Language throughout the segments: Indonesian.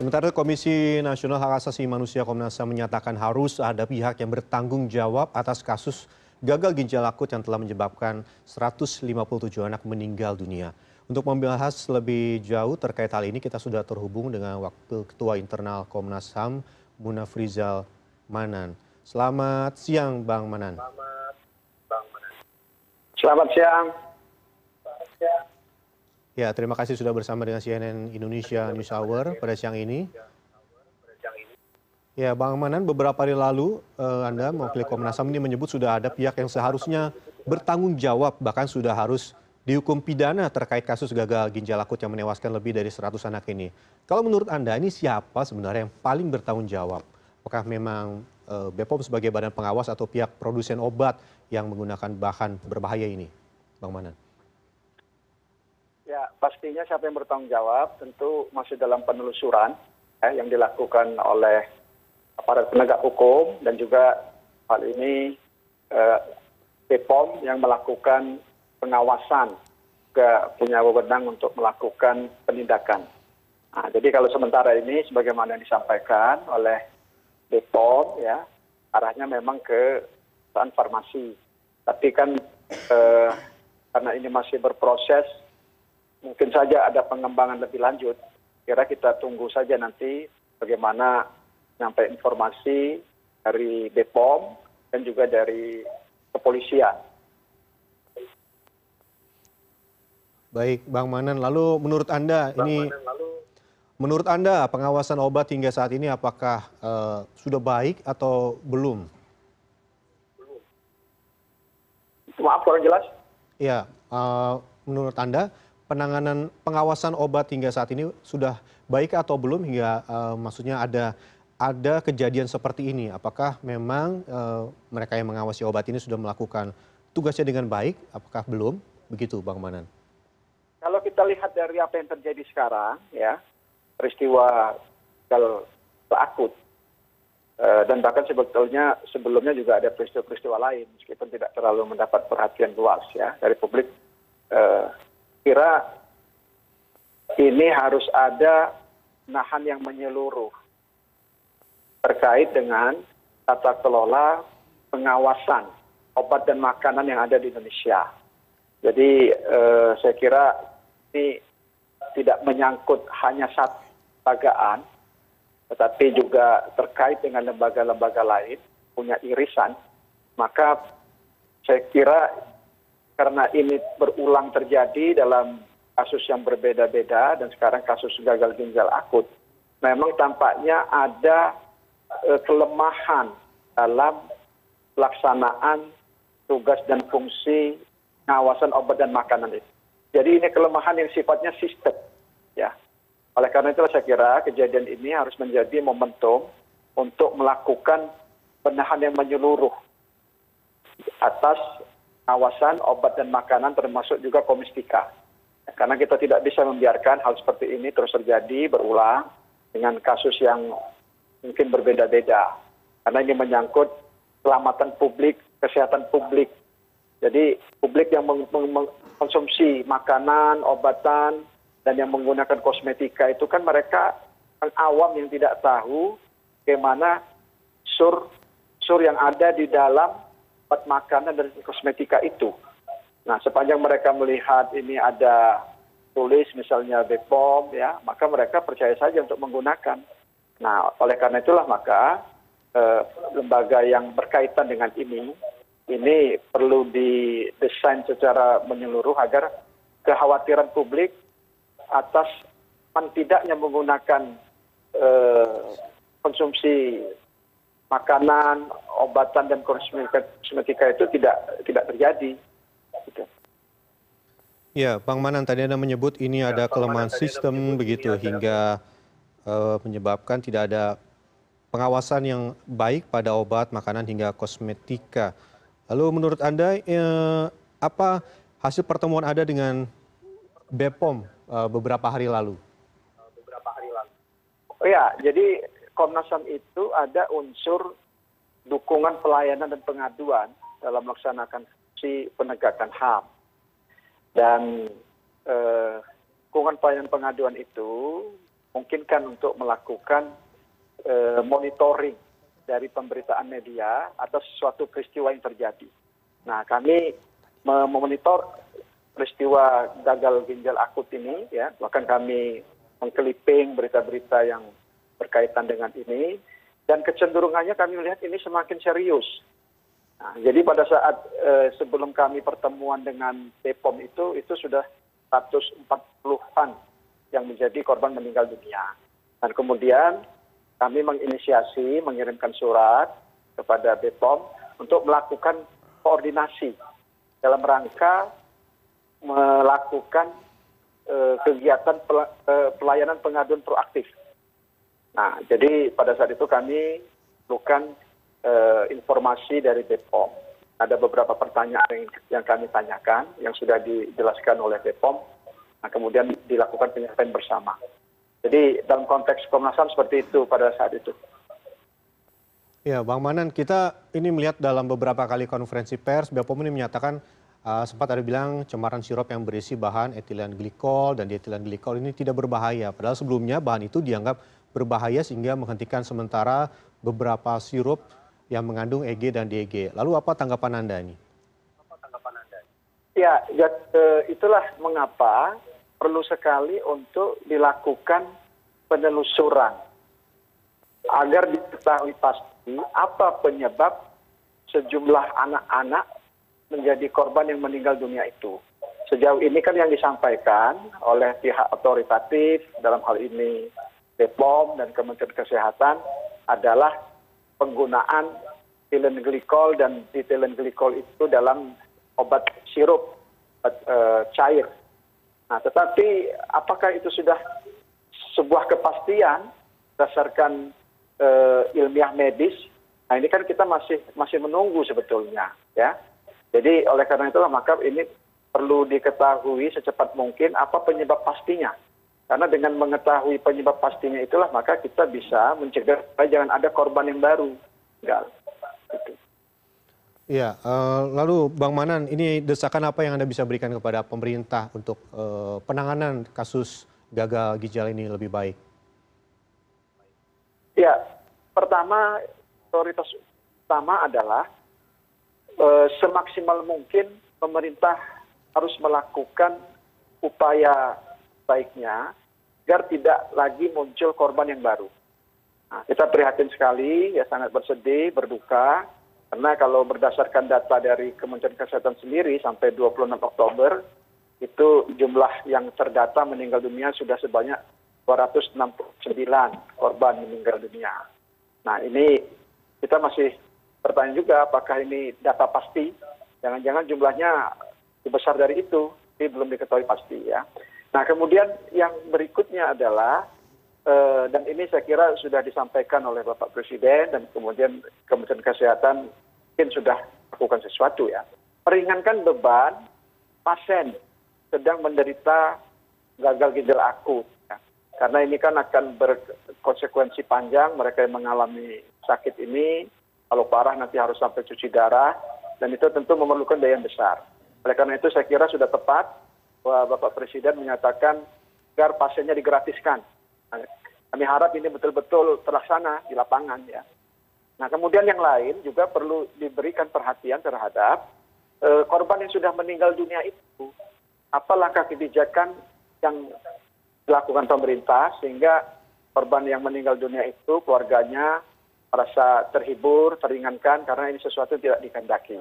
Sementara Komisi Nasional Hak Asasi Manusia Komnas HAM menyatakan harus ada pihak yang bertanggung jawab atas kasus gagal ginjal akut yang telah menyebabkan 157 anak meninggal dunia. Untuk membahas lebih jauh terkait hal ini kita sudah terhubung dengan Wakil Ketua Internal Komnas HAM Munafrizal Manan. Selamat siang Bang Manan. Selamat siang. Ya, terima kasih sudah bersama dengan CNN Indonesia News Hour pada siang ini. Ya, Bang Manan, beberapa hari lalu eh, Anda mewakili Komnas HAM ini menyebut sudah ada pihak yang seharusnya bertanggung jawab, bahkan sudah harus dihukum pidana terkait kasus gagal ginjal akut yang menewaskan lebih dari 100 anak ini. Kalau menurut Anda, ini siapa sebenarnya yang paling bertanggung jawab? Apakah memang eh, BPOM sebagai badan pengawas atau pihak produsen obat yang menggunakan bahan berbahaya ini, Bang Manan? Ya, pastinya siapa yang bertanggung jawab tentu masih dalam penelusuran ya, yang dilakukan oleh aparat penegak hukum dan juga hal ini eh, BPOM yang melakukan pengawasan juga punya wewenang untuk melakukan penindakan. Nah, jadi kalau sementara ini sebagaimana yang disampaikan oleh BPOM ya arahnya memang ke perusahaan farmasi. Tapi kan eh, karena ini masih berproses mungkin saja ada pengembangan lebih lanjut kira kita tunggu saja nanti bagaimana sampai informasi dari bepom dan juga dari kepolisian Baik, Bang Manan. Lalu menurut Anda ini menurut Anda pengawasan obat hingga saat ini apakah uh, sudah baik atau belum? Maaf kurang jelas. Ya, uh, menurut Anda penanganan pengawasan obat hingga saat ini sudah baik atau belum hingga uh, maksudnya ada ada kejadian seperti ini? Apakah memang uh, mereka yang mengawasi obat ini sudah melakukan tugasnya dengan baik? Apakah belum? Begitu Bang Manan. Kalau kita lihat dari apa yang terjadi sekarang ya peristiwa gagal akut uh, dan bahkan sebetulnya sebelumnya juga ada peristiwa-peristiwa lain meskipun tidak terlalu mendapat perhatian luas ya dari publik kira ini harus ada nahan yang menyeluruh terkait dengan tata kelola pengawasan obat dan makanan yang ada di Indonesia. Jadi eh, saya kira ini tidak menyangkut hanya satu lembagaan, tetapi juga terkait dengan lembaga-lembaga lain punya irisan. Maka saya kira karena ini berulang terjadi dalam kasus yang berbeda beda dan sekarang kasus gagal ginjal akut memang tampaknya ada eh, kelemahan dalam pelaksanaan tugas dan fungsi pengawasan obat dan makanan itu. Jadi ini kelemahan yang sifatnya sistem. Ya. Oleh karena itu saya kira kejadian ini harus menjadi momentum untuk melakukan penahan yang menyeluruh atas pengawasan obat dan makanan termasuk juga komistika. Karena kita tidak bisa membiarkan hal seperti ini terus terjadi berulang dengan kasus yang mungkin berbeda-beda. Karena ini menyangkut keselamatan publik, kesehatan publik. Jadi publik yang mengkonsumsi makanan, obatan, dan yang menggunakan kosmetika itu kan mereka yang awam yang tidak tahu bagaimana sur sur yang ada di dalam obat makanan dan kosmetika itu. Nah, sepanjang mereka melihat ini ada tulis misalnya Bepom ya, maka mereka percaya saja untuk menggunakan. Nah, oleh karena itulah maka eh, lembaga yang berkaitan dengan ini ini perlu didesain secara menyeluruh agar kekhawatiran publik atas tidaknya menggunakan eh, konsumsi makanan obatan dan kosmetika itu tidak tidak terjadi gitu. Ya, Bang Manan tadi Anda menyebut ini ya, ada kelemahan sistem begitu hingga uh, menyebabkan tidak ada pengawasan yang baik pada obat, makanan hingga kosmetika. Lalu menurut Anda eh, apa hasil pertemuan Anda dengan BPOM uh, beberapa hari lalu? Beberapa hari lalu. Oh ya, jadi komnas ham itu ada unsur dukungan pelayanan dan pengaduan dalam melaksanakan fungsi penegakan ham dan eh, dukungan pelayanan pengaduan itu memungkinkan untuk melakukan eh, monitoring dari pemberitaan media atas suatu peristiwa yang terjadi. Nah, kami memonitor peristiwa gagal ginjal akut ini, ya, bahkan kami mengkeliping berita-berita yang berkaitan dengan ini, dan kecenderungannya kami melihat ini semakin serius. Nah, jadi pada saat eh, sebelum kami pertemuan dengan BPOM itu, itu sudah 140-an yang menjadi korban meninggal dunia. Dan kemudian kami menginisiasi, mengirimkan surat kepada BPOM untuk melakukan koordinasi dalam rangka melakukan eh, kegiatan eh, pelayanan pengaduan proaktif. Nah, jadi pada saat itu kami lakukan eh, informasi dari BPOM. Ada beberapa pertanyaan yang, kami tanyakan yang sudah dijelaskan oleh BPOM. Nah, kemudian dilakukan penyampaian bersama. Jadi dalam konteks Komnas HAM seperti itu pada saat itu. Ya, Bang Manan, kita ini melihat dalam beberapa kali konferensi pers, BPOM ini menyatakan uh, sempat ada bilang cemaran sirup yang berisi bahan etilen glikol dan dietilen glikol ini tidak berbahaya. Padahal sebelumnya bahan itu dianggap berbahaya sehingga menghentikan sementara beberapa sirup yang mengandung EG dan DEG. Lalu apa tanggapan Anda ini? Ya, ya e, itulah mengapa perlu sekali untuk dilakukan penelusuran agar diketahui pasti apa penyebab sejumlah anak-anak menjadi korban yang meninggal dunia itu. Sejauh ini kan yang disampaikan oleh pihak otoritatif dalam hal ini BPOM dan Kementerian Kesehatan adalah penggunaan etilen glikol dan etilen glikol itu dalam obat sirup obat, e, cair. Nah, tetapi apakah itu sudah sebuah kepastian berdasarkan e, ilmiah medis? Nah, ini kan kita masih masih menunggu sebetulnya, ya. Jadi oleh karena itulah maka ini perlu diketahui secepat mungkin apa penyebab pastinya. Karena dengan mengetahui penyebab pastinya itulah maka kita bisa mencegah jangan ada korban yang baru. Enggak. Gitu. Iya, uh, lalu Bang Manan, ini desakan apa yang Anda bisa berikan kepada pemerintah untuk uh, penanganan kasus gagal ginjal ini lebih baik? Ya, pertama prioritas utama adalah uh, semaksimal mungkin pemerintah harus melakukan upaya baiknya agar tidak lagi muncul korban yang baru. Nah, kita prihatin sekali, ya sangat bersedih, berduka, karena kalau berdasarkan data dari Kementerian Kesehatan sendiri sampai 26 Oktober, itu jumlah yang terdata meninggal dunia sudah sebanyak 269 korban meninggal dunia. Nah ini kita masih bertanya juga apakah ini data pasti, jangan-jangan jumlahnya lebih besar dari itu, tapi belum diketahui pasti ya nah kemudian yang berikutnya adalah eh, dan ini saya kira sudah disampaikan oleh bapak presiden dan kemudian kementerian kesehatan mungkin sudah lakukan sesuatu ya meringankan beban pasien sedang menderita gagal ginjal akut ya. karena ini kan akan berkonsekuensi panjang mereka yang mengalami sakit ini kalau parah nanti harus sampai cuci darah dan itu tentu memerlukan daya yang besar oleh karena itu saya kira sudah tepat bahwa Bapak Presiden menyatakan agar pasiennya digratiskan. Nah, kami harap ini betul-betul terlaksana di lapangan ya. Nah kemudian yang lain juga perlu diberikan perhatian terhadap eh, korban yang sudah meninggal dunia itu. Apa langkah kebijakan yang dilakukan pemerintah sehingga korban yang meninggal dunia itu keluarganya merasa terhibur, teringankan karena ini sesuatu yang tidak dikehendaki.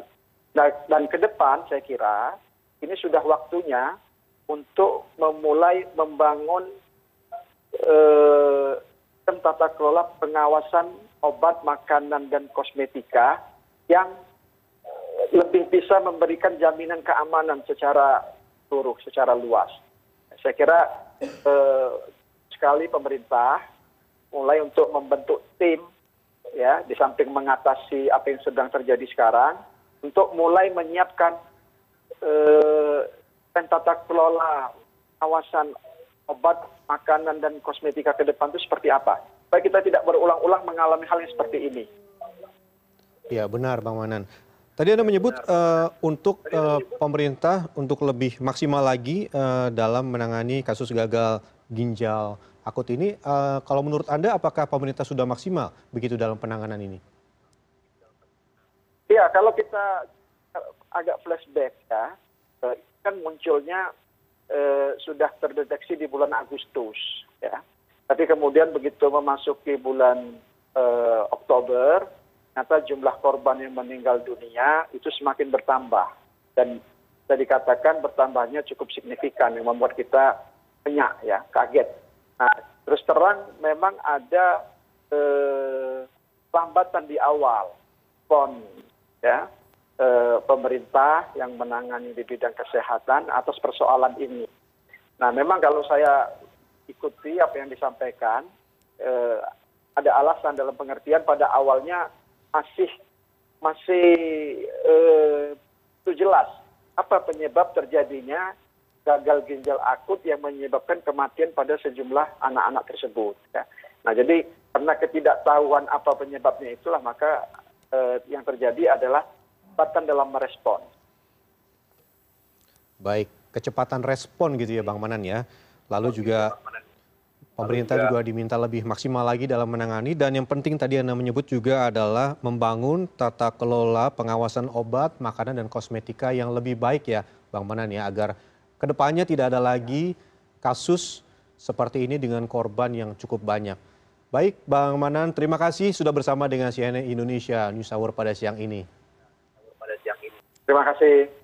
Nah, dan ke depan saya kira ini sudah waktunya untuk memulai membangun eh, tata kelola pengawasan obat makanan dan kosmetika yang lebih bisa memberikan jaminan keamanan secara seluruh secara luas. Saya kira eh, sekali pemerintah mulai untuk membentuk tim ya di samping mengatasi apa yang sedang terjadi sekarang untuk mulai menyiapkan eh, tata kelola kawasan obat makanan dan kosmetika ke depan itu seperti apa supaya kita tidak berulang-ulang mengalami hal yang seperti ini. Ya benar Bang Manan. Tadi Anda menyebut uh, untuk uh, pemerintah untuk lebih maksimal lagi uh, dalam menangani kasus gagal ginjal akut ini. Eh, kalau menurut Anda apakah pemerintah sudah maksimal begitu dalam penanganan ini? Iya, kalau kita agak flashback ya, kan munculnya eh, sudah terdeteksi di bulan Agustus ya. Tapi kemudian begitu memasuki bulan eh, Oktober, ternyata jumlah korban yang meninggal dunia itu semakin bertambah dan bisa dikatakan bertambahnya cukup signifikan yang membuat kita penyak ya, kaget. Nah, terus terang memang ada eh, lambatan di awal pon ya pemerintah yang menangani di bidang kesehatan atas persoalan ini. Nah, memang kalau saya ikuti apa yang disampaikan, eh, ada alasan dalam pengertian pada awalnya masih masih eh, jelas apa penyebab terjadinya gagal ginjal akut yang menyebabkan kematian pada sejumlah anak-anak tersebut. Ya. Nah, jadi karena ketidaktahuan apa penyebabnya itulah maka eh, yang terjadi adalah kecepatan dalam merespon. Baik, kecepatan respon gitu ya Bang Manan ya. Lalu juga pemerintah juga diminta lebih maksimal lagi dalam menangani dan yang penting tadi Anda menyebut juga adalah membangun tata kelola pengawasan obat, makanan dan kosmetika yang lebih baik ya Bang Manan ya agar ke depannya tidak ada lagi kasus seperti ini dengan korban yang cukup banyak. Baik Bang Manan, terima kasih sudah bersama dengan CNN Indonesia News Hour pada siang ini. Terima kasih.